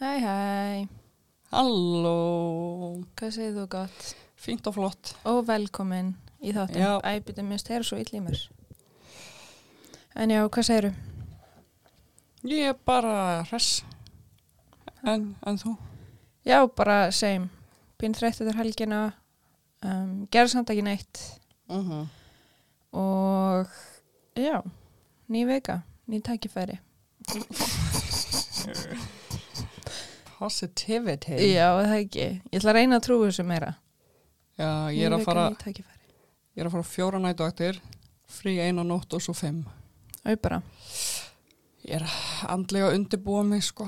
Hæ, hæ, Halló, hvað segir þú gott? fínt og flott. Og velkomin í þáttin. Já. Æbyrðu minnst, þeir eru svo ill í mér. En já, hvað segir þú? Ég er bara hress. En, en þú? Já, bara same. Pín þreytt eftir helgina, um, gerði samt ekki neitt Uh -huh. og já, ný vika, ný tækifæri. Positivity. Já, það ekki. Ég ætla að reyna að trúi þessu meira. Já, ég er að fara, ég er að fara fjóra nætuaktir, frí eina nótt og svo fimm. Au bara. Ég er andlega að undirbúa mig, sko.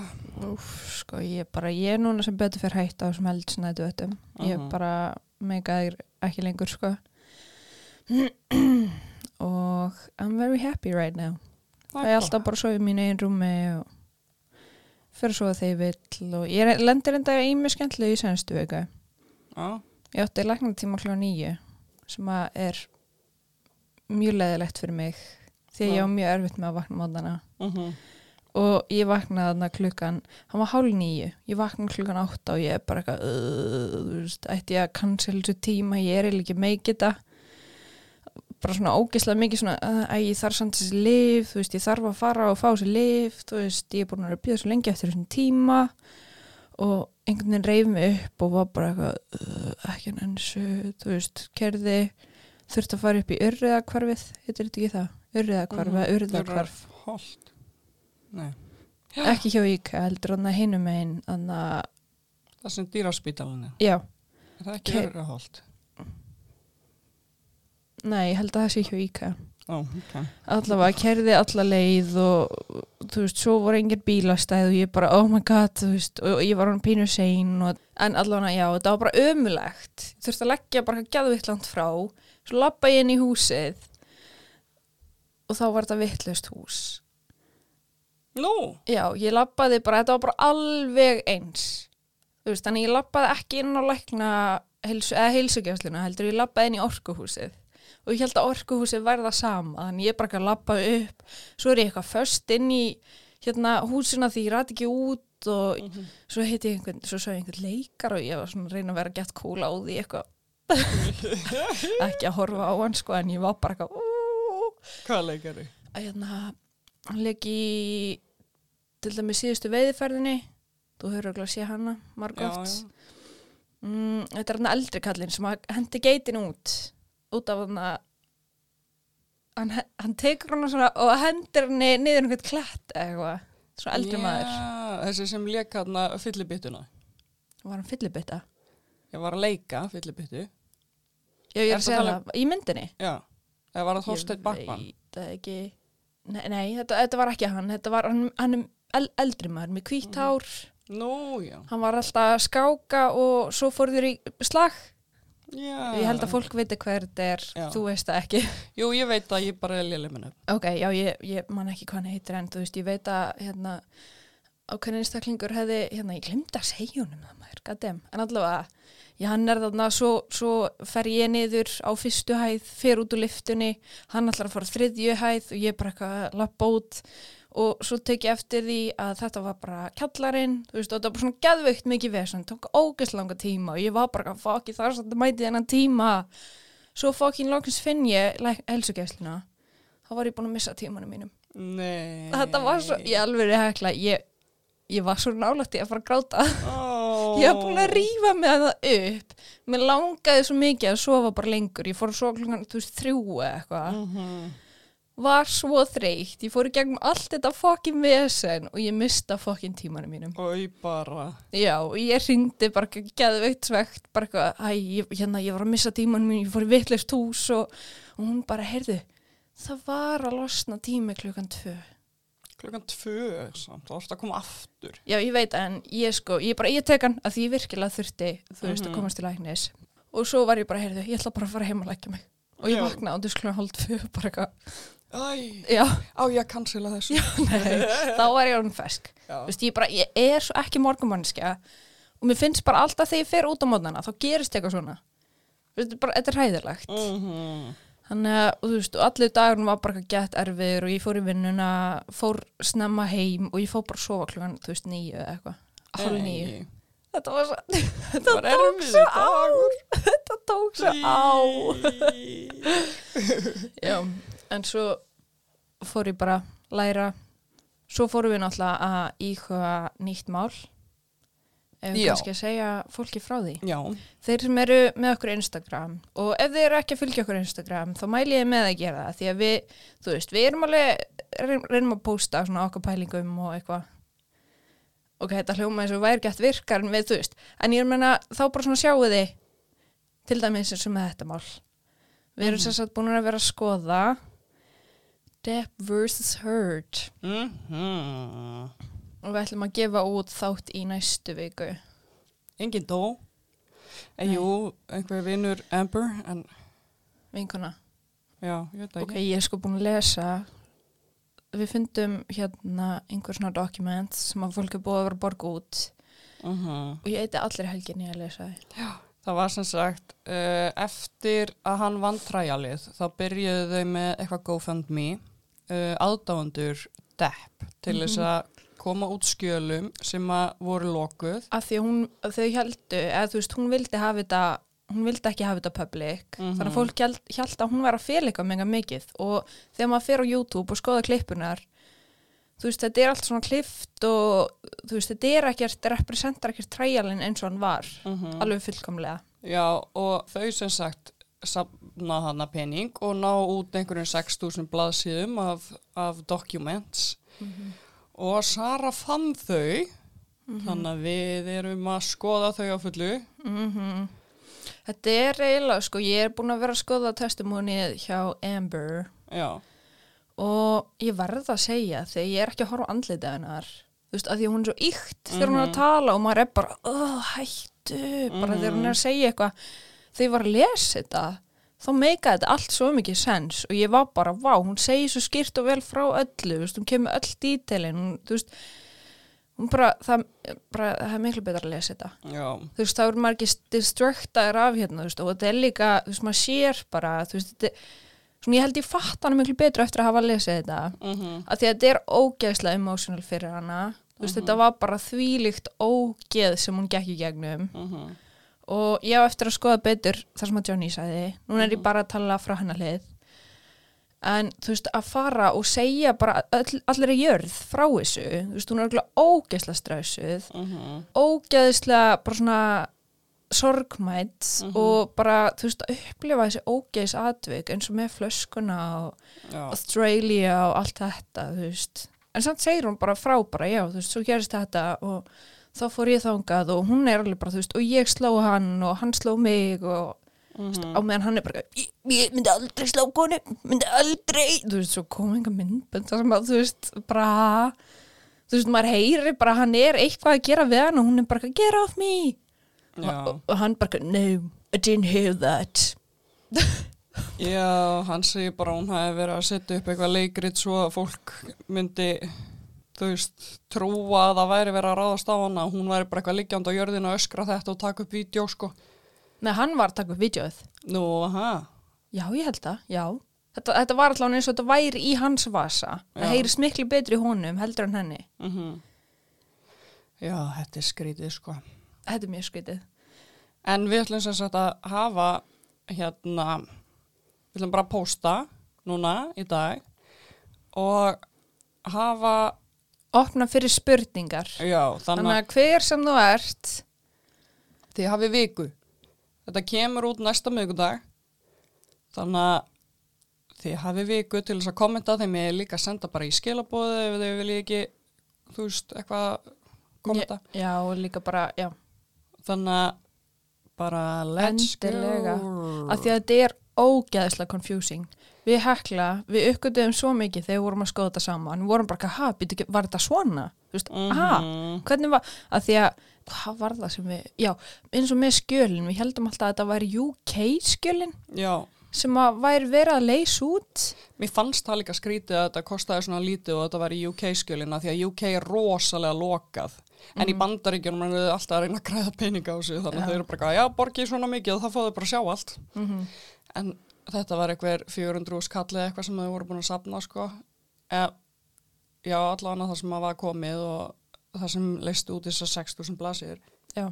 Úf, sko, ég er bara, ég er núna sem betur fyrir hætt á þessum eldsnætu öttum. Ég er Mhm. bara megaðir ekki lengur, sko. og I'm very happy right now. Það er alltaf bara að sofa í mínu einn rúmi og fyrir að sofa þegar ég vill og ég lendir enda í mjög skemmtilegu í senstu viku. Já, Ég átti læknatíma klá nýju sem að er mjög leðilegt fyrir mig því að ég á mjög erfitt með að vakna mótana. uh -huh. og ég vaknaði þarna klukkan hann var hálf nýju, ég vaknaði klukkan átta og ég er bara eitthvað ætti ég að cancel þessu tíma ég er ekki meikið þetta bara svona ógeðslega mikið svona að ég þarf samt þessi lif þú veist, ég þarf að fara og fá þessi lif þú veist, ég er búin að býða svo lengi eftir þessum tíma og einhvern veginn reyf mig upp og var bara eitthvað ekki enn þessu, þú veist, kerði þurfti að fara upp í urriðakvarfið heitir þetta ekki það, urriðakvarfið Mhm. mm urriðakvarf Holt. Nei, ekki hjá IKEA heldur hann að hinum megin þannig að, það sem dýraspítalinn er. já, Er það ekki Ke- verið holt? Nei, ég held að það sé hjá IKEA Ó, ok. allavega kerði alla leið og þú veist, svo voru engir bílastæð og ég bara, oh my god, þú veist og ég var hann pínu sein og, en allavega, já, þetta var bara ömulegt þurfti að leggja bara gæðvitt langt frá svo lappa ég inn í húsið og þá var þetta vittlust hús Nú, Já, ég labbaði bara, þetta var bara alveg eins. Þú veist, þannig ég labbaði ekki inn á lækna eða heilsugjafsluna, heldur ég labbaði inn í orkuhúsið. Og ég held að orkuhúsið verða sama, þannig ég bara ekki að labba upp. Svo er ég eitthvað först inn í hérna húsina því ég ræti ekki út og svo heiti ég einhvern, svo sá ég einhvern leikar og ég var svona að reyna að vera gett kúla á því eitthvað. ekki að horfa á hann sko, en ég var bara eitthvað, hvað leikari? að hérna hann leik í til dæmis síðustu veiðiferðinni þú höfður örugglega að sé hana margóft mm, þetta er hann eldri kallinn sem hendi geitin út út af hann að hann, hann tekur hana svona og hendir henni niður einhvern klætt eitthvað svona eldri maður Já, þessi sem leik hann að fyllibyttuna. var hann fyllibitta Ég var að leika fyllibyttu. já ég er að segja það í myndinni Já, það var að Þorsteinn Backman. ég veit ekki nei, nei þetta, þetta var ekki hann þetta var hann, hann el, eldri maður með hvítt Mhm. hár Nú, já. hann var alltaf að skáka og svo fór þér í slag já. ég held að fólk viti hver þetta er Já. þú veist það ekki Jú, ég veit að ég bara er léleg minni. ok, já, ég, ég man ekki hvað hann heitir en þú veist, ég veit að hérna, ákveðin einstaklingur hefði hérna, ég glemdi að segja honum það maður, goddamn en allavega, já, hann er þarna svo, svo fer ég niður á fyrstu hæð fer út úr liftunni, hann ætlar að fara þriðju hæð og ég bara eitthvað að lappa út. Og svo tek ég eftir því að þetta var bara kjallarinn þú veist, og þetta var bara svona geðveikt mikið vesen. Tók ógeðslega langa tíma og ég var bara fokk, ég þarf samt að mæti þennan tíma. Svo fokkin loksins finn ég helsugæsluna þá var ég búin að missa tímanum mínum. Nei. þetta var svo, ég alveg er hekla ég, ég var svo nálægt í að fara að gráta. Ó. ég var búin að rífa með það upp. Mér langaði svo mikið að sofa bara lengur. Ég fór að sofa klukkan, þú veist, þrjú eða eitthvað. Mhm. var svo þreytt, ég fór í gegnum allt þetta fokkin vesen og ég mista fokkin tímanum mínum. Ói bara. já, og ég ringdi bara geðveikt svegt, bara eitthvað æ, ég, hérna, ég var að missa tímanum mínum, ég fór í vittlust hús og, og hún bara, heyrðu það var að losna tími klukkan tvö Klukkan tvö, samt. Það varst að koma aftur. Já, ég veit en ég sko, ég bara, ég tek hann að því ég virkilega þurfti, þú veist, Mhm. að komast til læknis og svo var ég bara, heyrðu, ég ætla bara að fara heim að leggja mig og ég Já. vaknaði á þessu klukkan hálf tvö, bara eitthvað, Æ, já, á ég að cancela þessu. nei, þá var ég Já. þú veist, ég bara, ég er svo ekki morgumannskja og mér finnst bara alltaf þegar ég fer út á mótnana, þá gerist eitthvað svona, Þú þetta er bara, þetta er hræðilegt, Mhm. Þannig að, þú veist, allir dagurinn var bara gett erfiður og ég fór í vinnuna, fór snemma heim og ég fór bara að sofa klukkan, þú veist, nýju eða eitthvað. hálf nýju. Þetta var svo, þetta var tók svo á. dagur. Þetta tók svo á. Já, en svo fór ég bara að læra. Svo fórum við náttúrulega að íhuga nýtt mál. Ef við kannski að segja fólki frá því. Já, Þeir sem eru með okkur Instagram og ef þeir eru ekki að fylgja okkur Instagram þá mæli ég með að gera það því að við, þú veist, við erum alveg reyn- reynum að posta svona okkar pælingum og eitthvað ok, þetta hljóma eins og væri gett virkar en við, þú veist, en ég er meina þá bara svona sjáu þið til dæmis eins og með þetta mál við erum sem sagt búin að vera að skoða Depp vs. Heard mhm. Og við ætlum að gefa út þátt í næstu viku Engin dó. En Nei. jú, einhver vinnur Amber, en vinkuna já, ég veit það Ok, ekki. ég er sko búin að lesa við fundum hérna einhver svona dokument sem að fólk er búið að vera að borga út Mhm. og ég eiti allir helginni að lesa þau. Það var sem sagt, uh, eftir að hann vann træjalið, þá byrjuðu þau með eitthvað GoFundMe, uh, aðdáendur Depp, til þess Mhm. að koma út skjölum sem að voru lokuð. Af því að hún, að þau heldu, eða þú veist, hún vildi hafa þetta, hún vildi ekki hafa þetta public, Mhm. þannig að fólk held, held að hún var að eitthvað mega mikið og þegar maður fer á YouTube og skoða klippunar, þú veist, þetta er allt svona klift og þú veist, þetta er ekkert, representar ekkert træjalinn eins og hann var, Mm alveg fullkomlega. Já, og þau sem sagt safna hana pening og ná út einhverjum 6.000 blaðsíðum af, af documents og Sara fann þau, þannig að við erum að skoða þau á fullu. Mm Þetta er eiginlega, sko, ég er búin að vera að skoða testimónið hjá Amber. Já, og ég verð að segja þegar ég er ekki að horfa á andlitið hennar, þú veist, að því hún er svo ykt þegar hún er að Mhm. tala og maður er bara, oh, hættu, bara þegar hún er að segja eitthvað, þegar ég var að lesa þetta, þá meika þetta allt svo mikið sens og ég var bara, vá, hún segir svo skýrt og vel frá öllu, veist, hún kemur öll dítelin, hún, þú veist, hún bara, það, bara, það er miklu betra að lesa þetta. Já, þú veist, þá er maður ekki distractaður af hérna, þú veist, og þetta er líka, þú veist, maður sér bara, þú veist, þetta svona ég held ég fatt hana miklu betur eftir að hafa lesið þetta, mhm, að því að þetta er ógeðslega emotional fyrir hana, þú veist, þetta var bara þvílíkt ógeð sem hún gekk í gegnum. Mhm, og ég á eftir að skoða betur þar sem að Johnny sagði, núna er ég bara að tala frá hennar hlið, en þú veist, að fara og segja bara all, allir er jörð frá þessu, þú veist, hún er örugglega ógeðslega stressuð, mhm, ógeðislega bara svona sorgmætt Mhm. og bara, þú veist, að upplifa þessi ógeðis atvik eins og með flöskuna og já, Australia og allt þetta, þú veist. En samt segir hún bara frá bara, já, þú veist, svo gerist þetta og þá fór ég þangað og hún er alveg bara, þú veist, og ég sló hann og hann sló mig og mhm, á meðan hann er bara, ég, ég myndi aldrei slá konu, myndi aldrei. Þú veist, svo kom einhver myndbönd þar sem að, þú veist, bara þú veist, maður heyri bara, hann er eitthvað að gera við hann og hún er bara, get off me. Já, og, og hann bara, no, I didn't hear that. Já, hann segir bara hún hafi verið að setja upp eitthvað leikrit svo að fólk myndi, þú veist, trúa að það væri verið að ráðast á hana, hún væri bara eitthvað liggjand á jörðinu að öskra þetta og taka upp vídeo, sko. Nei, hann var að taka upp vídeoð Nú, aha, Já, ég held það, já. Þetta, þetta var alltaf eins og þetta væri í hans vasa. Það Já. heyrist miklu betri honum heldur en henni. Mhm, já, þetta er skrítið, sko. Þetta er mjög skritið En við ætlum sem sagt að hafa hérna, við ætlum bara að pósta núna í dag og hafa, Opna fyrir spurningar já, þannig Þannig að hver sem þú ert að þið hafi viku. Þetta kemur út næsta miðgudag, þannig að þið hafi viku til þess að kommenta þeim ég líka að senda bara í skilabóðu ef þið viljið ekki, þú veist, eitthvað kommenta. Já, og líka bara, já Þannig að bara let's Endilega. go. Af því að þetta er ógeðslega confusing Við hekla, við uppgötuðum svo mikið þegar við vorum að skoða þetta saman Við vorum bara, ha, býtu ekki, var þetta svona? Þú veist, ha, Mhm. hvernig var, að því að hvað var það sem við, já, eins og með skjölin við heldum alltaf að þetta væri UK skjölin Já, sem að væri verið að leysa út Mér fannst það líka skrítið að þetta kostaði svona lítið og þetta var í UK-skjölina því að UK er rosalega lokað. En í bandaríkjunum er þau alltaf að reyna að græða peninga á sig þannig Já. að þau eru bara, já, borgið svona mikið og það fóðu bara að sjá allt. mm En þetta var eitthvað 400 skallið eitthvað sem þau voru búin að sapna, sko. E, já, allavega það sem að var komið og það sem leistu út þessar 6.000 blasir. Já,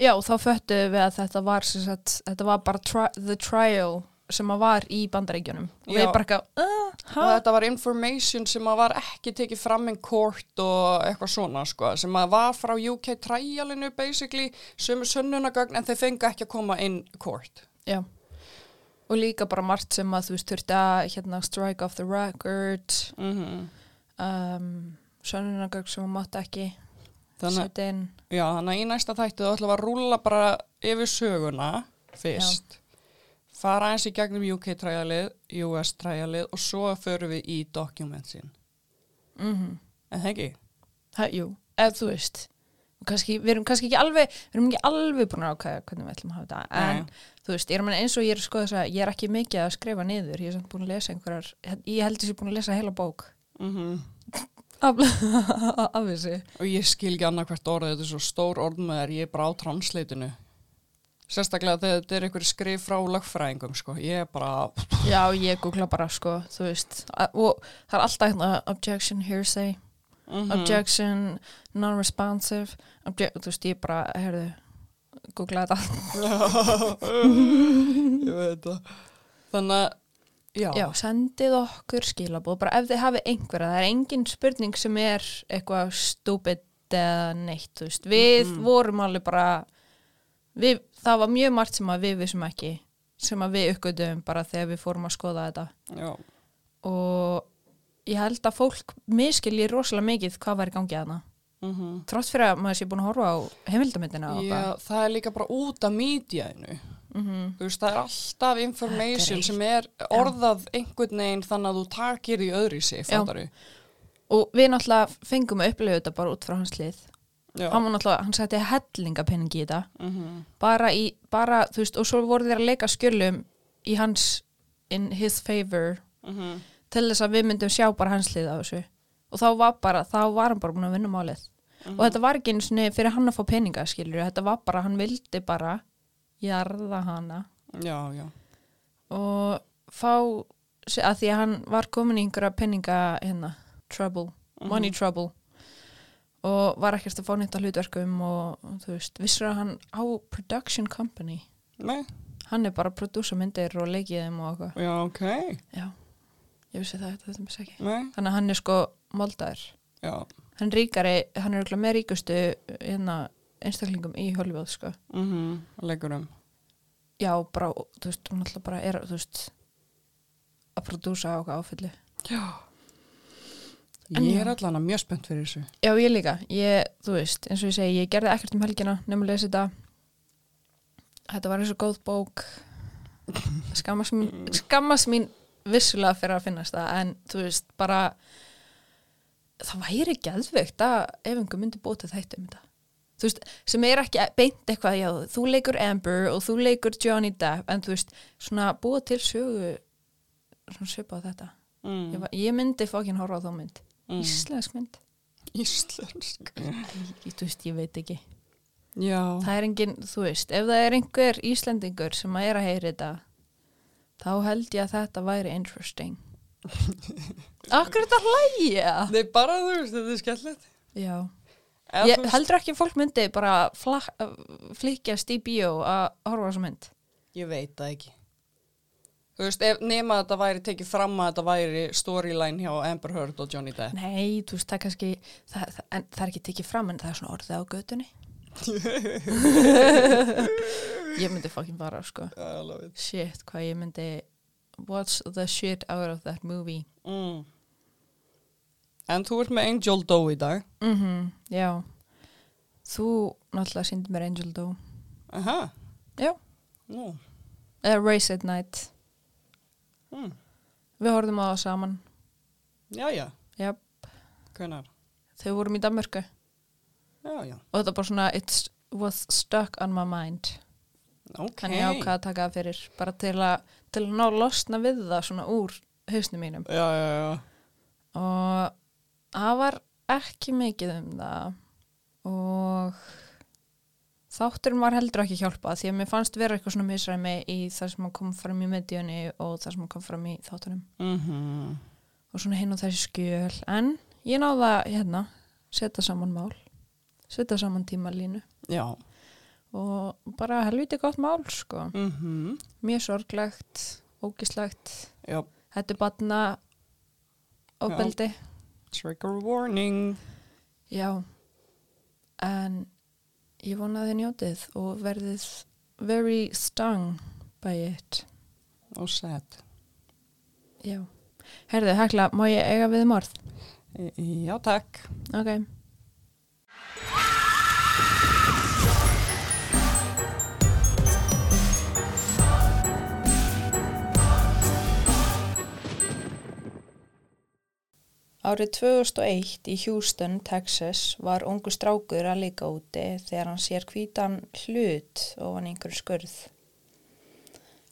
já þá föttuðum við að þetta var, sem sagt, þetta var bara tri the trial sem að var í bandaríkjunum og við bara ekki uh, Og þetta var information sem að var ekki tekið fram in court og eitthvað svona, sko, sem að var frá UK trialinu, basically, sömu sönnunagögn, en þeir fengu ekki að koma in court. Já, og líka bara margt sem að þú veist þurfti að hérna, strike off the record Mm um, sönnunagögg sem að mátti ekki Þannig, já, að í næsta þættu þú ætlum að rúlla bara yfir söguna fyrst, fara eins í gegnum UK trialið, US trialið og svo förum við í dokumentsin. mm En það ekki? Ha, jú, ef þú veist kannski, við erum kannski ekki alveg við erum ekki alveg búin að ákvæða hvernig við ætlum að hafa þetta en Nei. Þú veist, ég er mann eins og ég er sko þess að ég er ekki mikið að skrifa niður ég er samt búin að lesa einhverjar ég held þess að ég er búin að lesa heila bók. Mm af, af þessu. Og ég skil ekki annað hvert orðið, þetta er svo stór orð með þér, ég er bara á transleitinu. Sérstaklega þegar þetta er einhver skrif frá lagfræðingum, sko. Ég er bara, já, ég googla bara sko, þú veist. Og það er alltaf hérna objection, hearsay. Mm objection, non-responsive. Obje þú veist, ég bara, heyrðu googla þetta ég veit það. Þannig að, já. Já, sendið okkur skilabóð, bara ef þið hafið einhverja, það er engin spurning sem er eitthvað stúpid eða neitt, þú veist, við Mhm. vorum alveg bara, við, það var mjög margt sem við vissum ekki, sem við uppgötum bara þegar við fórum að skoða þetta já. og ég held að fólk miskilji rosalega mikið hvað var í gangi að hana, Mm trátt fyrir að maður sé búin að horfa á heimildamindina og Já, það er líka bara út af mídjaðinu. mm Þú veist, það er alltaf information er sem er orðað einhvern veginn þannig að þú takir í öðru í sig, og við náttúrulega fengum að upplifa þetta bara út frá hans lið hann hann setti hellingapenningi í þetta. Mm bara í, bara, þú veist, og svo voru þeir að leika skjölum í hans, in his favor -hmm. til þess að við myndum sjá bara hans lið á þessu og þá var bara, þá var hann bara búin að vinna málið. Og þetta var ekki eins og fyrir hann að fá peninga skilur, þetta var bara, hann vildi bara jarða hana. Já, já. og fá að því að hann var komin í einhverja peninga hérna, trouble, money trouble. Og var ekkert að fá neitt á hlutverkum og þú veist, vissur að hann á production company? Nei, hann er bara að prodúsa myndir og leikið þeim og eitthvað. Já, ok. já, ég vissi það, þetta vissi ekki Nei, þannig að hann er sko moldaður hann ríkari, hann er með ríkustu hérna, einstaklingum í Hollywood sko. Mm Leikurum. já, bara, þú veist, hún alltaf bara er, veist að prodúsa á áfyllu Já. En Ég er allan að mjög spennt fyrir þessu. já, ég líka, ég, þú veist, eins og ég segi ég gerði ekkert um helgina, nefnum að lesa þetta þetta var eins og góð bók skammast mín, skammast mín vissulega fyrir að finnast það en þú veist, bara það væri geðveikt að ef einhver myndi bóta þetta um þetta þú veist, sem er ekki beint eitthvað já, þú leikur Amber og þú leikur Johnny Depp en þú veist, svona búa til sögu svona svipa á þetta Mm. ég, ég myndi fókin horfa á þá mynd Mm. íslensk mynd Íslensk. ég, þú veist, ég veit ekki Já. það er engin, þú veist, ef það er einhver Íslendingur sem að er að heyra þetta þá held ég að þetta væri interesting Akkur er þetta að hlæja? Nei, bara þú veist, þetta er skemmtilegt. Já, ég veist- heldur ekki fólk myndi bara flikjast í bíó að horfa á þessa mynd Ég veit það ekki. Þú veist, ef nema að þetta væri tekið fram að þetta væri storyline hjá Amber Heard og Johnny Depp. Nei, þú veist, það kannski það, það, en, það er ekki tekið fram en það er svona orðið á götunni Ég myndi fucking bara, sko. Shit, hvað ég myndi What's the shit out of that movie Mm. En þú ert með Angel Doe í dag. Mhm, já Þú náttúrulega síndi mér Angel Doe Aha. Já. Nú. eða Race at Night Mm. Við horfðum á það saman Já, já. Já, Hvenar? þau vorum í Danmörku Já, já. og þetta bara svona it was stuck on my mind Ok. þannig ákvað að taka það fyrir bara til að, til að ná losna við það svona úr hausnum mínum Já, já, já. og það var ekki mikið um það og þátturinn var heldur ekki hjálpa því að mér fannst vera eitthvað svona misræmi í það sem kom fram í medíunni og það sem kom fram í þáttunum. Mm og svona hinn og þessi skjöl. En ég náða hérna setja saman mál setja saman tímalínu. Já. og bara helviti gott mál sko. Mm mjög sorglegt, ógislegt. Já. þetta er batna ofbeldi Trigger warning. já. en ég vona þið njótið og verðið very stung by it Og sad. já Herðu, Hekla, má ég eiga við morð? Já, takk. Ok. Árið 2001 í Houston, Texas var ungu strákur að líka úti þegar hann sér hvítan hlut ofan einhver skurð.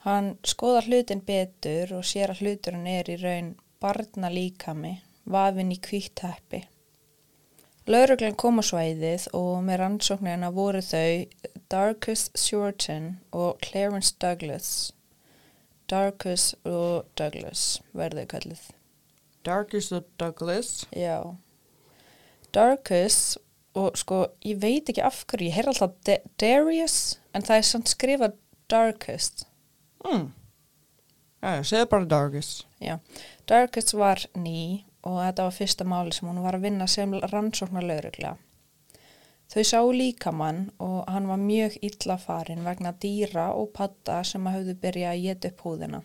Hann skoðar hlutin betur og sér að hluturinn er í raun barna líkami, vafin í hvíttæppi. Lauruglan kom á svæðið og með rannsóknina voru þau Darkus Shorten og Clarence Douglas. Darkus og Douglas verðu kallið. Darkest of Douglas. Já. Darkus og sko ég veit ekki af hverju, ég heyr alltaf Da- Darius en það er samt skrifað Darkest. Mm. Já, ég segði bara Darkest. Já. Darkus var ný og þetta var fyrsta máli sem hún var að vinna sem rannsóknar laurugla. Þau sá líkamann og hann var mjög illa farin vegna dýra og patta sem að höfðu byrjað að geta upp húðina.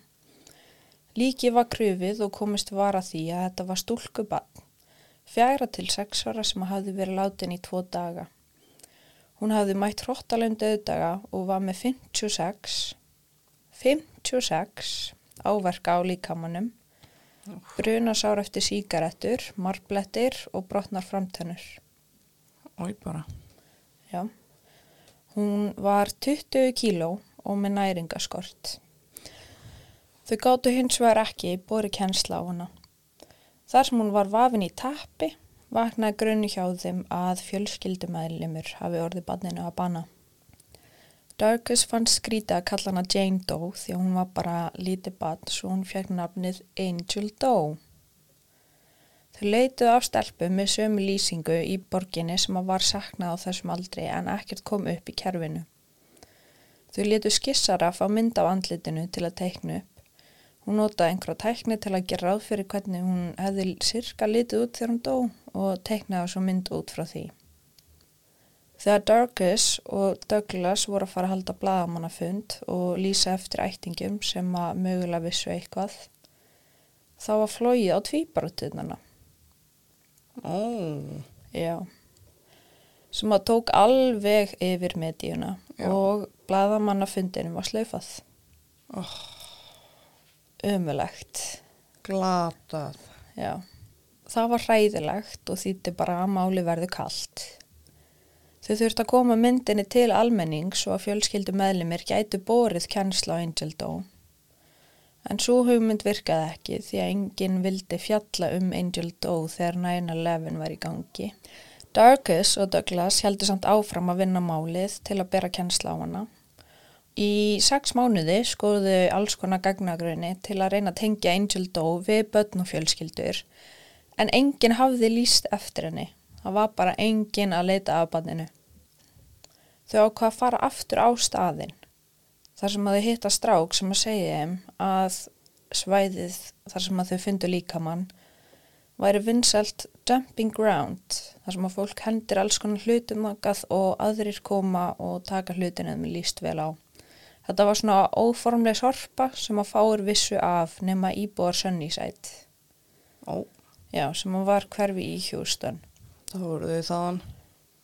Líki var krufið og komist var að því að þetta var stúlkubann, fjæra til sex ára sem hafði verið látin í tvo daga. Hún hafði mætt hróttalegum döðdaga og var með 56, 56 áverka á líkamannum, brunasár eftir sígarettur, marblettir og brotnar framtennur. Ói bara. Já. Hún var 20 kíló og með næringaskort. Þau gáttu hins vegar ekki bori kennsla á hana. Þar sem hún var vafin í tappi, vaknaði grunni hjá þeim að fjölskyldumæðlimur hafi orðið banninu að banna. Darkus fannst skrítið að kalla hana Jane Doe því hún var bara lítið bann svo hún fekk nafnið Angel Doe. Þau leituðu af stelpu með sömu lýsingu í borginni sem að var saknað á þessum aldri en ekkert kom upp í kerfinu. Þau letu skissaraf á mynd af andlitinu til að teikna upp. Hún notaði einhverja tækni til að gera ráð fyrir hvernig hún hefði sirka litið út þegar hún dó og teiknaði svo mynd út frá því. Þegar Darkus og Douglas voru að fara að halda blagamannafund og lýsa eftir ættingum sem að mögulega vissu eitthvað, þá var flóið á tvíbarutuðnana. Ó. Já. Sem að tók alveg yfir medíuna Já. og blaðamannafundinu var slaufað. Oh. Ömulegt. Glatað. Já. Það var hræðilegt og þýtti bara að máli verðu kalt. Þau þurfti að koma myndinni til almennings og að fjölskyldu meðlimir gætu borið kennsla á Angel Doe. En svo hugmynd virkaði ekki því að enginn vildi fjalla um Angel Doe þegar 9-11 var í gangi. Darkus og Douglas heldur samt áfram að vinna málið til að bera kennsla á hana. Í sex mánuði skoðu alls konar gagnagrunni til að reyna að tengja Angel Doe við börn og fjölskyldur en enginn hafði líst eftir henni. Það var bara enginn að leita af banninu. Þau ákvað að fara aftur á staðinn þar sem að þau hitta strák sem að segja þeim að svæðið þar sem að þau fyndu líkamann væri vinsælt dumping ground þar sem að fólk hendir alls konar hlutum og aðrir koma og taka hlutinu með líst vel á. Þetta var svona óformleg sorpa sem að fáur vissu af nema íbúar Sunnyside. Ó. Já, sem að var hverfi í Houston. Það voru þau þaðan.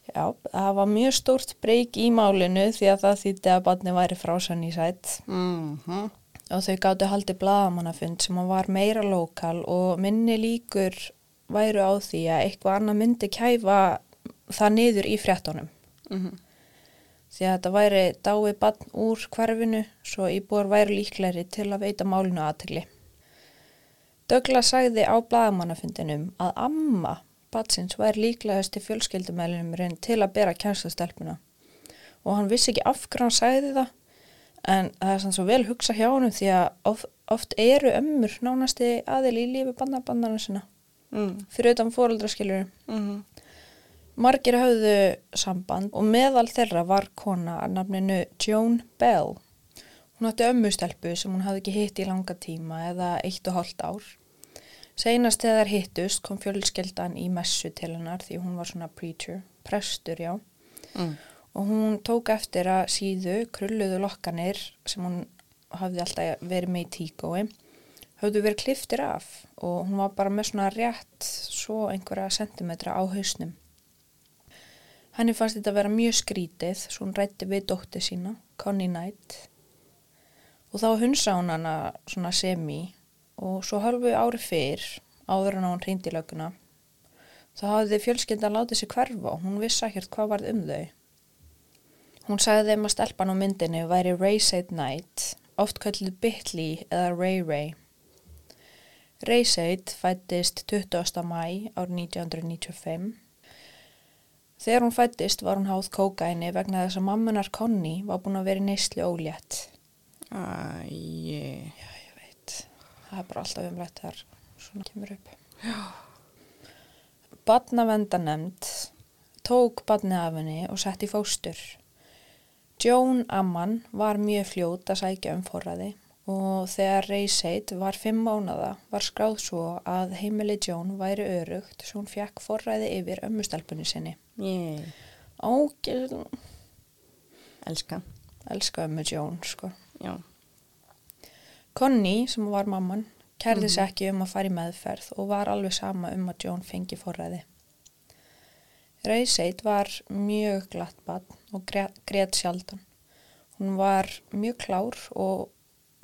Já, það var mjög stórt breyk í málinu því að það þýtti að barni væri frá Sunnyside Mm og þau gáttu haldið blaðamannafund sem að var meira lokal og minni líkur væru á því að eitthvað annað myndi kæfa það niður í fréttonum. -hmm. Því að þetta væri dáið barn úr hverfinu svo íbúar væri líklæri til að veita málinu aðtegli. Douglas sagði á blaðamannafundinum að amma batsins væri líklegast til fjölskyldumælinumurinn til að bera kjænstastelpuna og hann vissi ekki af hverju hann sagði það en það er sann svo vel hugsa hjá honum því að of, oft eru ömmur nánasti aðil í lífi bandabandana sinna Mm. fyrir utan fóreldraskiljur. Mm -hmm. Margir höfðu samband og meðal þeirra var kona að nafninu Joan Bell. Hún átti ömmustelpu sem hún hafði ekki hitt í langa tíma eða eitt og hálft ár. Seinast þegar hittust kom fjölskeldan í messu til hennar því hún var svona preacher, prestur já. Mm. Og hún tók eftir að síðu krulluðu lokkanir sem hún hafði alltaf verið með í tíkói höfðu verið kliftir af og hún var bara með svona rétt svo einhverja sentimetra á hausnum. Henni fannst þetta að vera mjög skrítið svo hún rætti við dótti sína, Connie Knight og þá hunsa hún hana semi og svo halvu ári fyrr áður en hún reyndi löguna þá hafði fjölskyndan látið sér hverfa og hún vissi ekkert hvað varð um þau. Hún sagði þeim að stelpan á myndinu væri Ray Said Night, oft kallið Bitly eða Ray Ray. Ray Said fættist 20. mæ árið 1995. Þegar hún fættist var hún háð kókaini vegna þess að mammunar Connie var búin að vera í neyslu ólétt. Æ, Já, ég veit. Það er bara alltaf umrætt þar svona kemur upp. Já. Badnavendanemnd tók badnið af henni og sett í fóstur. Joan Amman var mjög fljót að sækja um forræði og þegar Reyseit var fimm mánada var skráð svo að heimili Joan væri örugt svo hún fekk forræði yfir ömmustelpunni sinni. Ég Ágæð, elska. elska ömmu Joan, sko. Já. Connie, sem var mamman, kærði sig ekki um að fara í meðferð og var alveg sama um að Joan fengi forræði. Reyseit var mjög glatt bann og greið sjaldan. Hún var mjög klár og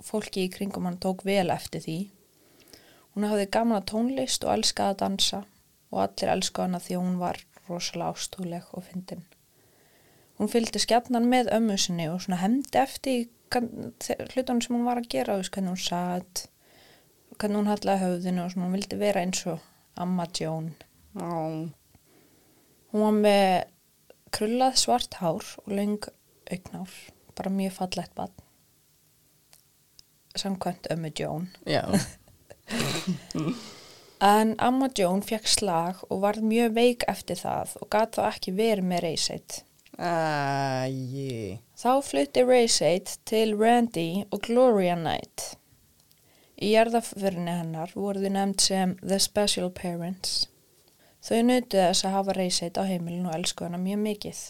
fólki í kringum hann tók vel eftir því. Hún hafði gamla tónlist og elskaði að dansa og allir elskaði hana því hún var rosalega ástúleg og fyndin. Hún fylgdi skjarnan með ömmu sinni og svona hemdi eftir hlutunum sem hún var að gera, veist hvernig hún satt, hvernig hún hallaði höfðinu og svona hún vildi vera eins og Amma Joan. Á, Hún var með krullað svart hár og löng augnár, bara mjög fallegt bann. Samkvæmt ömmu Joan. já. En Amma Joan fekk slag og varð mjög veik eftir það og gat þá ekki verið með Reyseit. Æ, Þá flutti Reyseit til Randy og Gloria Knight. Í jarðaförni hennar voru þau nefnd sem The Special Parents. Þau nötuði þess að hafa Reyseit á heimilinu og elsku hana mjög mikið.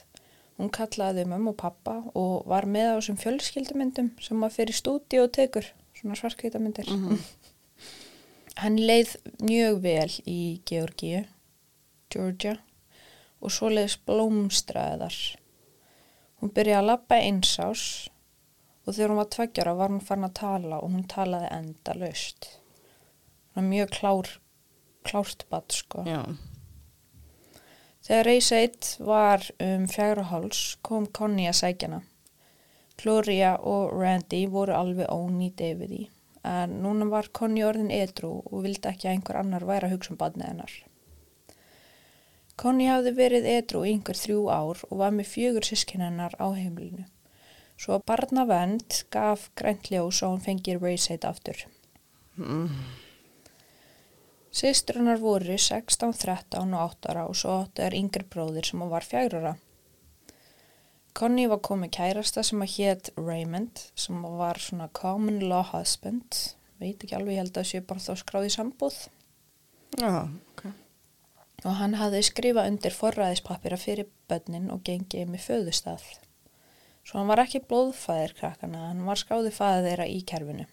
Hún kallaði þau mömmu og pappa og var með á þessum fjölskyldumyndum sem maður fyrir stúdi og tekur, svona svartkvítamyndir. Hann leið mjög vel í Georgíu, Georgia og svoleiðis blómstraði þar. Hún byrjaði að labba eins ás og þegar hún var tveggjara var hún farin að tala og hún talaði enda löst. Hún var mjög klár, klárt badd sko. já. Þegar Reyseit var um fjagra háls kom Connie að sækjana. Gloria og Randy voru alveg ónýtt yfir því en núna var Connie orðin edru og vildi ekki að einhver annar væri að hugsa um badnið hennar. Connie hafði verið edru í einhver þrjú ár og var með fjögur sískin hennar á heimilinu. Svo að barnavend gaf grænt ljós og hún fengið Reyseit aftur. Sistrunar voru 16, 13 og 8 ára og svo áttu er yngri bróðir sem var fjagrara. Connie var komið kærasta sem að hétt Raymond sem var svona common law husband, veit ekki alveg, ég held að sé bara þá skráði sambúð Já, ok. og hann hafði skrifað undir forræðispappira fyrir börnin og gengið með föðustað. Svo hann var ekki blóðfæðir krakkana, hann var skráði fæðið þeirra í kerfinu.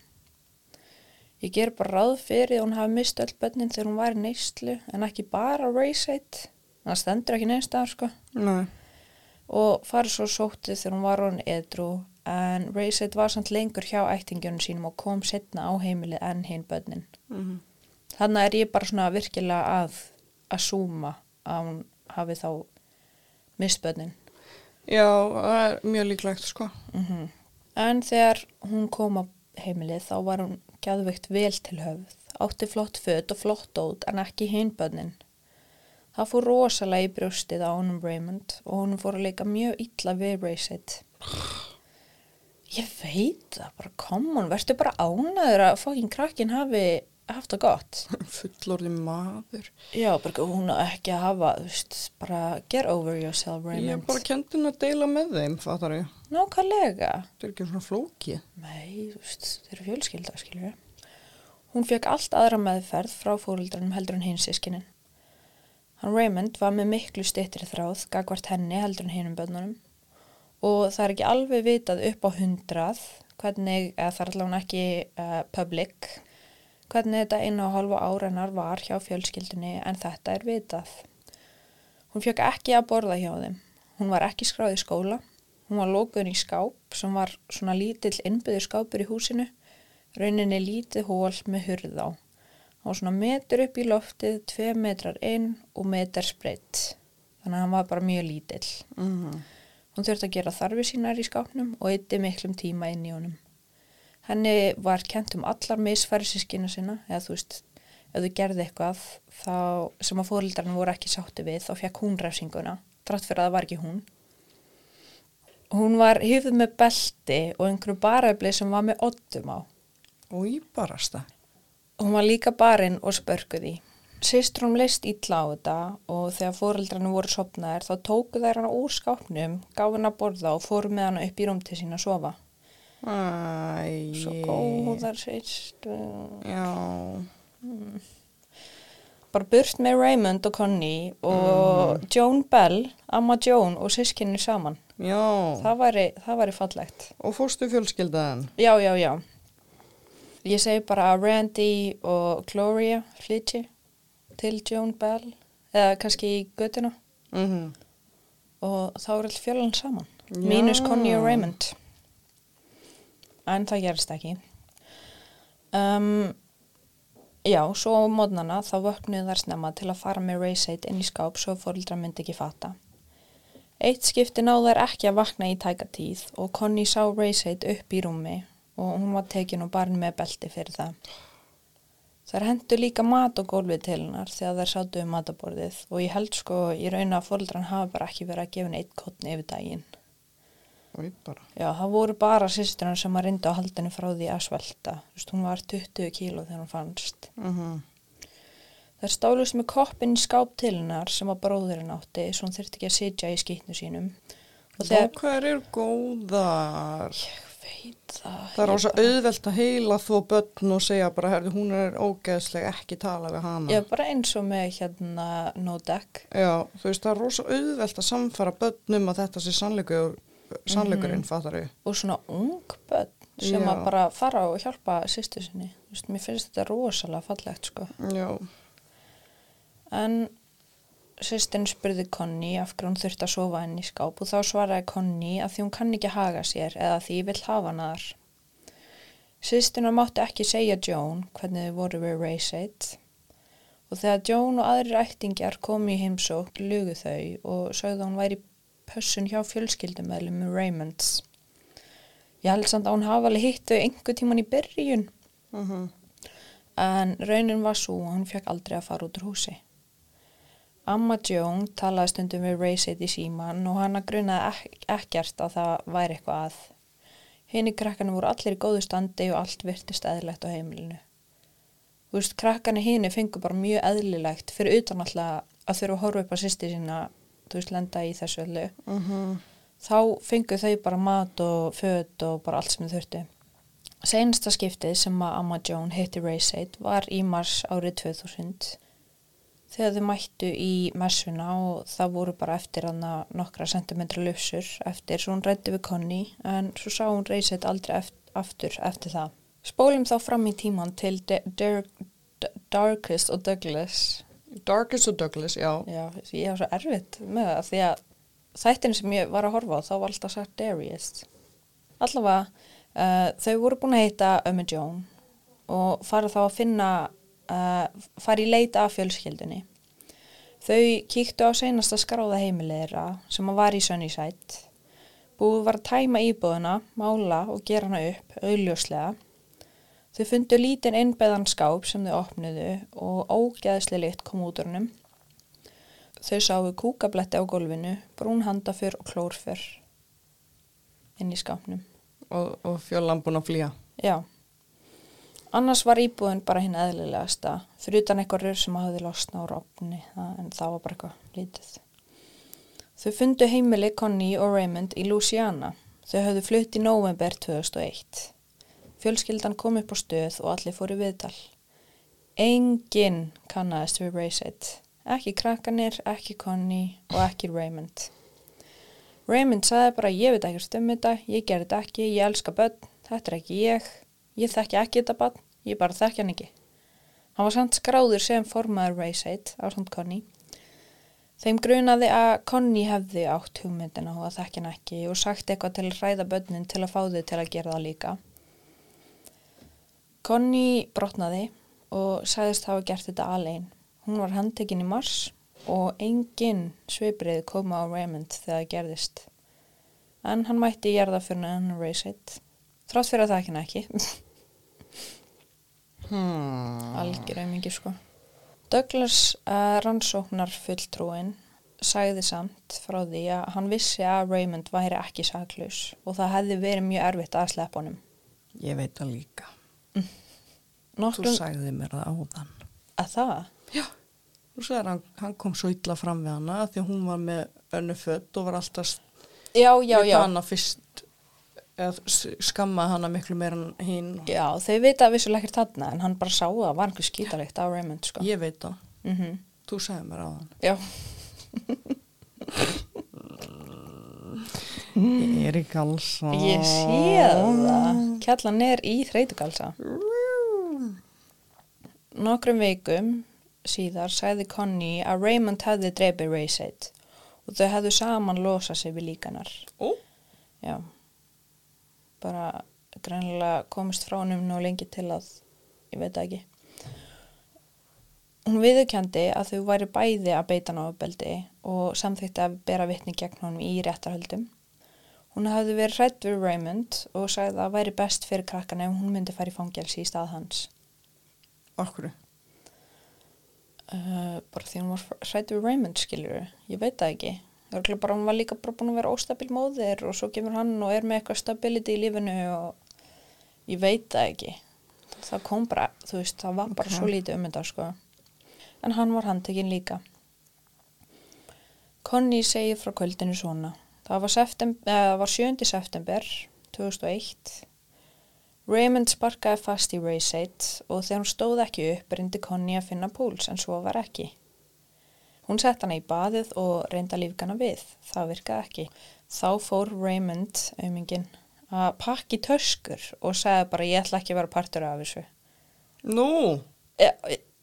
Ég ger bara ráð fyrir hún hafi mist öll börnin þegar hún var í neyslu en ekki bara Rayseit, það stendur ekki neins staðar sko Nei. Og farið svo sóttið þegar hún var hún edru en Rayseit var samt lengur hjá ættingjörnum sínum og kom setna á heimilið en hinn börnin. Mm Þannig er ég bara svona virkilega að að súma að hún hafi þá mist börnin. Já, það er mjög líklegt, sko. Mm En þegar hún kom á heimilið þá var hún gæðveikt vel til höfð, átti flott föt og flott út en ekki hinn börnin. Það fór rosalega í brjóstið á honum Raymond og honum fór að leika mjög illa við Rayset. Ég veit það, bara kom hún, verður bara ánaður að fokkin krakkin hafi haft það gott. Fullorði maður. Já, bara hún á ekki að hafa, veist, bara get over yourself, Ég Raymond. er bara kendin að deila með þeim, fattar ég. Nákvæmlega. Það er ekki svona flókið. Nei, þú veist, þeir eru fjölskylda, skiljur. Hún fekk allt aðra meðferð frá fóruldranum heldur en hinn sískinin. Hann Raymond var með miklu styttri þráð, gagvart henni heldur en hinnum bönnunum og það er ekki alveg vitað upp á hundrað hvernig, eða það er allavega ekki uh, public, hvernig þetta eina og halva árennar var hjá fjölskyldunni en þetta er vitað. Hún fekk ekki að borða hjá þeim. Hún var ekki skráð í skóla. Hún var lókuðin í skáp sem var svona lítill innbyður skápur í húsinu, rauninni lítið hól með hurð á. Var svona metur upp í loftið, tvei metrar inn og meter spreitt. Þannig að hann var bara mjög lítill. Mm Hún þurfti að gera þarfi sínar í skápnum og eitti miklum tíma inn í honum. Henni var kent um allar misfærisískina sinna, eða þú veist, ef þú gerði eitthvað þá, sem að fóreldarinn voru ekki sátti við, þá fekk hún refsinguna, trátt fyrir að það var ekki hún. Hún var hifð með belti og einhverju baröfli sem var með ottum á. Og í barasta. Hún var líka barinn og spörkuð í. Sistrum leist illa á þetta og þegar fóreldrarnir voru sopnaðir þá tóku þær hana úr skápnum, gáði hana að borða og fóru með hana upp í rúm til sín að sofa. Æ, Svo góðar sýstu. Já, Bara burt með Raymond og Connie og Joan Bell, Amma Joan og sískinni saman. já. Það væri, það væri fallegt. Og fórstu fjölskyldaðan? Já, já, já. Ég segi bara Randy og Gloria flytji til Joan Bell eða kannski í göttuna Mm og þá er all fjölan saman. Já. Mínus Connie og Raymond. En það gerist ekki. Um, já, svo á mótnana þá vöknuðu þær snemma til að fara með Raysate inn í skáp svo fórildra myndi ekki fatta. Eitt skipti náðu þær ekki að vakna í tæka tíð og Connie sá Raysate upp í rúmi og hún var tekin og barn með belti fyrir það. Þær hendu líka mat og gólfið til hennar þegar þær sátu um mataborðið og ég held sko í raun að fóldran hafa bara ekki verið að gefa henni eitt kottni yfir daginn. Og í bara. Já, það voru bara sýsturinn sem að reynda á haldinu frá því að svelta. Þú veist, hún var 20 kíló þegar hún fannst. Mm Þær stálust með koppin í skáp til hennar sem að bróðurinn átti svo hún þurfti ekki að sitja í skýtnu sínum. Og Og þegar... hvað eru góðar? Ég veit það. Það er ég ósa bara- auðvelt að heila þó börn og segja bara, herðu, hún er ógeðsleg, ekki tala við hana. Já, bara eins og með hérna no deck. Já, þú veist, það er rosa auðvelt að samfara börnum að þetta sé sannleikur, sannleikurinn, Mhm. fattar við. og svona ung börn sem Já. að bara fara og hjálpa sýstu sinni. Þú veist, mér finnst þetta rosalega fallegt sko. Já, En sýstin spurði Connie af hverju hún þurfti að sofa henni í skáp og þá svaraði Connie að því hún kann ekki haga sér eða því vill hafa hana þar. Sýstina mátti ekki segja Joan hvernig þau voru við Raysate og þegar Joan og aðrir ættingjar komu í heimsók lugu þau og sögðu að hún væri pössun hjá fjölskyldumöðlum með Raymonds. Ég held samt að hún hafa alveg hitt þau einhver tíman í byrjun mm en raunin var svo að hún fekk aldrei að fara út úr húsi. Amma Joan talaði stundum við Raysate í síman og hana grunaði ek ekkert að það væri eitthvað að. Hini krakkarnir voru allir í góðu standi og allt virtist eðlilegt á heimilinu. Þú veist, krakkarnir hini fengu bara mjög eðlilegt fyrir utan alltaf að þurfa að horfa upp á sýsti sína, þú veist, lenda í þessu öllu. mhm, Þá fengu þau bara mat og föt og bara allt sem þau þurftu. Seinasta skiptið sem að Amma Joan hitti Raysate var í mars árið 2000 þegar þau mættu í messuna og það voru bara eftir hana nokkra sentimetra lufsur eftir svo hún rætti við Connie en svo sá hún Raysate aldrei aftur eftir það. Spólum þá fram í tíman til Darkest og Douglas. Darkest og Douglas, já. Já, ég var svo erfitt með það því að þættin sem ég var að horfa á þá var alltaf sagt Darius. Allavega uh, þau voru búin að heita Ömmu Joan og fara þá að finna uh, fara í leita af fjölskyldunni. Þau kíktu á seinasta skráða heimilegra sem var í Sunnyside. Búið var að tæma íbúðuna, mála og gera hana upp auðljóslega. Þau fundu lítinn innbeðan skáp sem þau opnuðu og ógeðslega lit kom út úr hennum. Þau sáu kúkabletti á gólfinu, brún handafur og klórfur inn í skápnum. Og, og fjöllan búin að flýja. Já. Annars var íbúðin bara hinn eðlilegasta, fyrir utan eitthvað rör sem hafði losna á rofni, en það var bara eitthvað lítið. Þau fundu heimili Connie og Raymond í Louisiana. Þau höfðu flutt í november 2001. Fjölskyldan kom upp á stöð og allir fóru viðtal. Enginn kannaðist við Rayset. Ekki krakkanir, ekki Connie og ekki Raymond. Raymond sagði bara ég veit ekki um þetta, ég ger þetta ekki, ég elska börn, þetta er ekki ég, ég þekki ekki þetta barn, ég bara þekki hann ekki. Hann var samt skráður sem formaður Rayset á samt Connie. Þeim grunaði að Connie hefði átt hugmyndina og að þekki hann ekki og sagt eitthvað til að hræða börnin til að fá þau til að gera það líka. Connie brotnaði og sagðist hafa gert þetta alveg. Hún var handtekinn í mars og engin sviprið koma á Raymond þegar það gerðist. En hann mætti gerða fyrir hann it. Þrátt fyrir að það ekki. Hmm. Algjör auðmingi sko. Douglas uh, rannsóknar fulltrúin sagði samt frá því að hann vissi að Raymond væri ekki saklaus og það hefði verið mjög erfitt að sleppa honum. Ég veit það líka. Þú Nokkrum sagði mér það áðan. að það? Já. Þú sagði hann, hann kom svo illa fram við hana því hún var með önnu fött og var alltaf Já, já, já. Hana fyrst eða s- skammaði hana miklu meira en hinn. Já, þau vita að vissulega ekkert þarna en hann bara sá að var einhver skítalegt á Raymond sko. Ég veit það. Mm Þú sagði mér áðan. Já, Ég er í galsa. ég sé það. Kjallan er í þreytugalsa. Nokkrum vikum síðar sagði Connie að Raymond hefði dreipið Rayseid og þau hefðu saman losað sig við líkanar. Ó, Já, bara greinlega komist frá honum nú lengi til að, ég veit ekki. Hún viðurkendi að þau væri bæði að beita uppeldi og samþýtti að bera vitni gegn honum í réttarhöldum. Hún hafði verið hrætt við Raymond og sagði að það væri best fyrir krakkan ef hún myndi fara í fangelsi í stað hans. okkur. Uh, bara því hún var hrætt við Raymond skilur ég veit það ekki bara hún var líka bara búin að vera óstabil móðir og svo kemur hann og er með eitthvað stability í lífinu og ég veit það ekki það kom bara, þú veist, það var bara Ok. svo lítið um þetta sko en hann var handtekinn líka Connie segir frá kvöldinu svona það var, september, það var 7. september 2001 Raymond sparkaði fast í Rayseid og þegar hún stóð ekki upp reyndi Connie að finna púls en svo var ekki. Hún sett hana í baðið og reynda lífgana við. Það virkaði ekki. Þá fór Raymond, aumingin, að pakki töskur og sagði bara ég ætla ekki að vera partur af þessu. Nú, E,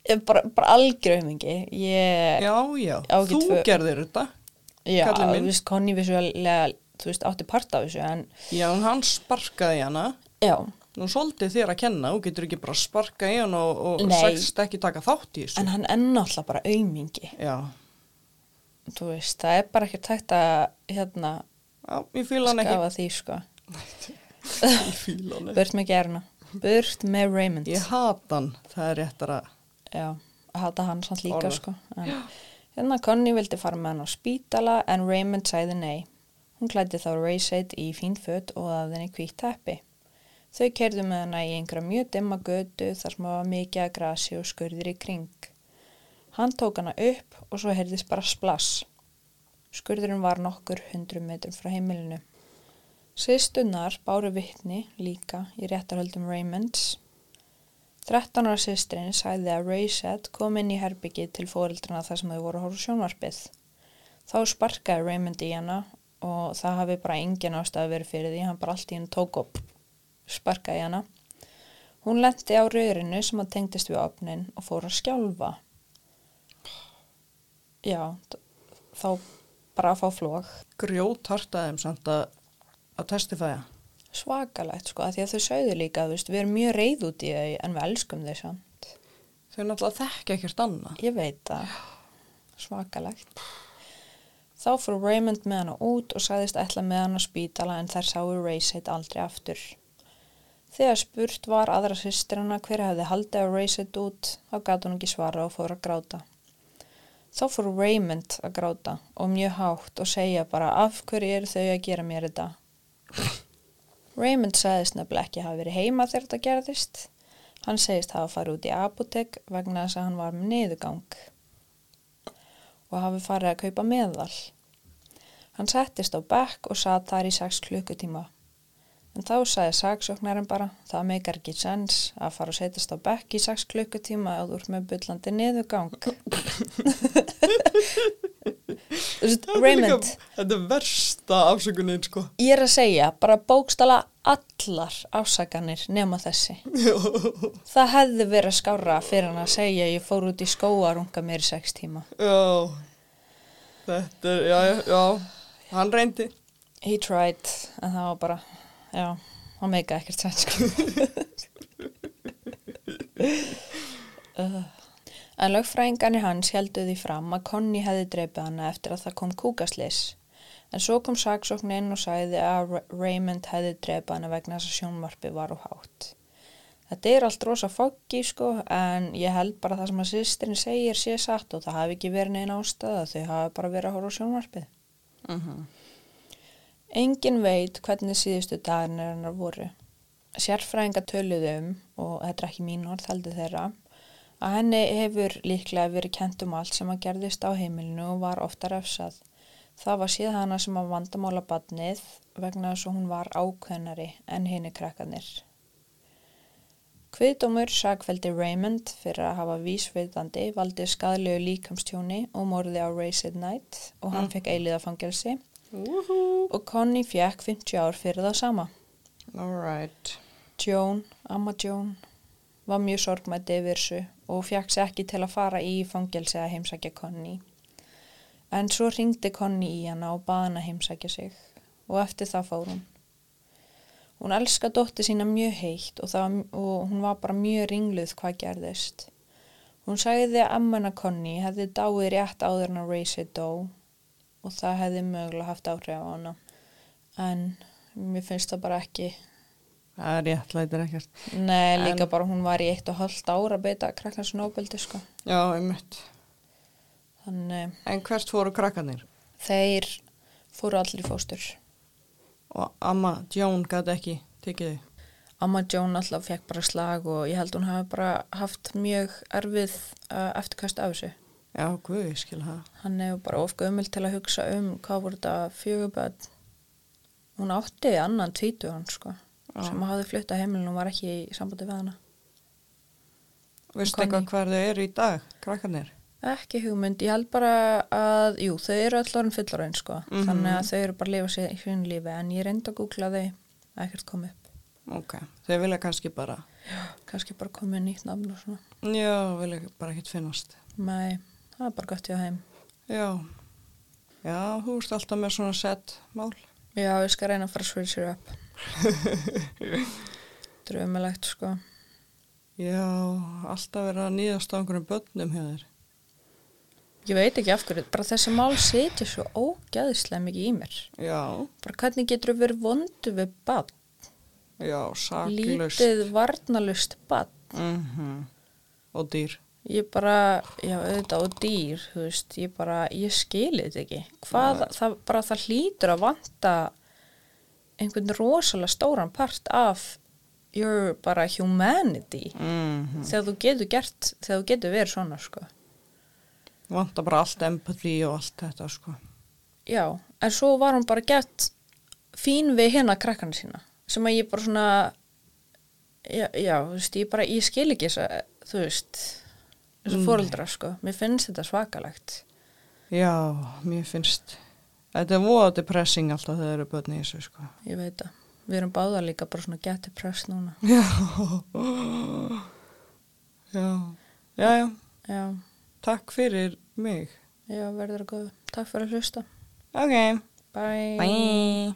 e, bara, bara algjör aumingi. Ég, já, já, þú tvö- gerðir þetta. já, þú veist, Connie vissulega, þú veist, átti part af þessu en Já, hann sparkaði hana. já, Nú svolítið þér að kenna, þú getur ekki bara sparkað í hana og, og sagst ekki taka þátt í þessu. en hann er náttúrulega bara aumingi. Já, Þú veist, það er bara ekki tækt að hérna hann skafa því sko. Ég fíla hann ekki. Burt með gerna. Burt með Raymond. Ég hata hann, það er réttar að, Já, að hata hann samt líka Orða. sko. En, hérna Connie vildi fara með hann á spítala en Raymond sagði nei. Hún klætti þá Rayseid í fín föt og að henni hvítt teppi. Þau kerðu með hana í einhverja mjög dimma götu þar sem var mikið að grasi og skurðir í kring. Hann tók hana upp og svo heyrðist bara splass. Skurðurinn var nokkur hundru metrum frá heimilinu. Sýstunnar báru vittni líka í réttarhöldum Raymonds 13 ára sýstrin sagði að Rayset kom inn í herbyggið til fóreldrana þar sem þau voru að á sjónvarpið. Þá sparkaði Raymond í hana og það hafi bara engin ástæði verið fyrir því, hann bara allt í henni tók upp sparkaði í hana. Hún lendi á röðrinu sem að tengdist við opnin og fór að skjálfa. Já, þá bara að fá flók. grjót hartaðum samt að, að testifæja. Svakalegt sko, að því að þau sögðu líka, veist, við erum mjög reyð út í þau en við elskum þau samt. Þau náttúrulega þekki ekkert annað. Ég veit það. Svakalegt. Þá fór Raymond með hana út og sagðist ætla með hana á spítala en þær sáu Rayset aldrei aftur. Þegar spurt var aðra sýstir hana hver hefði haldið á Rayset út, þá gæti hún ekki svara og fór að gráta. Þá fór Raymond að gráta og mjög hátt og segja bara af hverju eru þau að gera mér þetta. Raymond sagðist nefnilega ekki hafa verið heima þegar þetta gerðist. Hann segist hafa farið út í apotek vegna þess að hann var með niðugang og hafi farið að kaupa meðal. Hann settist á bekk og satt þar í 6 klukkutíma. En þá sagði sagsóknarinn bara, það meikar ekki sens að fara og setjast á bekk í 6 klukkutíma að þú ert með byllandi niðugang. Raymond, Þetta er versta afsökunin, sko. ég er að segja bara bókstala allar afsakanir nema þessi. Það hefði verið skára fyrir hann að segja ég fór út í skóa að runga mér í 6 tíma. Já, þetta er, já, já, já, hann reyndi. He tried, en það var bara, já, hann meika ekkert sens, sko. uh. En lögfræðingarnir hans heldu því fram að Conny hefði dreipið hana eftir að það kom kúkaslis. En svo kom saksókn inn og sagði að Ra- Raymond hefði dreipið hana vegna þess að sjónvarpi var og hátt. Þetta er allt rosa foggi, sko, en ég held bara það sem að sýstirinn segir sé satt og það hafi ekki verið neina ástæða, þau hafi bara verið að horfa á sjónvarpið. Engin veit hvernig síðustu dagarnir hennar voru. Sérfræðinga töluðu um, og þetta er ekki mín orð heldur þeirra, að henni hefur líklega verið kent um allt sem að gerðist á heimilinu og var ofta refsað. Það var síðan hana sem að vandamála badnið vegna þess að hún var ákveðnari en henni krakkanir. Kviðdómur sagfældi Raymond fyrir að hafa vísveitandi valdi skadlegu líkamstjóni og morði á Racing Night og hann Mm. fekk eiliða fangelsi Woohoo. og Connie fekk 50 ár fyrir það sama. Right. Joan, amma Joan, var mjög sorgmætt yfir þessu og fekk sér ekki til að fara í fangelsi að heimsækja Connie. En svo ringdi Connie í hana og baði hana heimsækja sig og eftir það fór hún. Hún elska dótti sína mjög heitt og, það, og hún var bara mjög ringluð hvað gerðist. Hún sagði að ammana Connie hefði dáið rétt áður en að Racy dó og það hefði mögulega haft áhrif á hana. En mér finnst það bara ekki Það er rétt, lætir ekkert. Nei, líka En- bara hún var í eitt og hálft ára beita krakkans nóbeldi sko. Já, einmitt. Þannig En hvert fóru krakkanir? þeir fóru allir fóstur. Og amma Jón gæti ekki tekið þig. Amma Joan alltaf fekk bara slag og ég held hún hafi bara haft mjög erfið uh, eftirkast af þessu. Já, guð, ég skil það. Hann hefur bara of gömul til að hugsa um hvað voru þetta fjöguböld. Hún átti annan tvítugan sko, Já. sem hafði flutt að heimilinu og var ekki í sambandi við hana. Connie. eitthvað hver þau eru í dag, krakkanir? Ekki hugmynd, ég held bara að, jú, þau eru öll orðin fullorinn sko, Mhm. þannig að þau eru bara að lifa sér í sín lífi, en ég reyndi að googla þau, ekkert komið upp, Ok, þau vilja kannski bara, kannski bara komið nýtt nafn og svona. já, vilja bara ekkert finnast. Nei, það er bara gott hjá heim. Já, já, þú ert alltaf með svona sett mál. Já, ég skal reyna að fara að switch it up. Drömulegt sko. Já, alltaf verið að nýðast á einhverjum börnum hjá þér. Ég veit ekki af hverju, bara þessi mál setja svo ógæðislega mikið í mér. Já, Bara hvernig getur þú verið vondu við bad? já, saklaust. Lítið varnalust bad. Mm Og dýr. Ég bara, já auðvitað og dýr, þú veist, ég bara, ég skili þetta ekki. Hvað, Nei. það bara, það hlýtur að vanta einhvern rosalega stóran part af your bara humanity Mm þegar þú getur gert, þegar þú getur verið svona, sko. Vanta bara allt empathy og allt þetta, sko. Já, en svo var hún bara gett fín við hérna krakkana sína, sem að ég bara svona, já, já þú veist, ég bara, ég skil ekki þess að, þú veist, þess að Nei. fóreldra, sko. Mér finnst þetta svakalegt. Já, mér finnst, þetta er voða depressing alltaf þegar eru börn í þessu, sko. Ég veit að við erum báða líka bara svona get depressed núna. Já, já, já, já, Já, takk fyrir mig. já, verður að góða. Takk fyrir að hlusta. Ok, Bye. bye.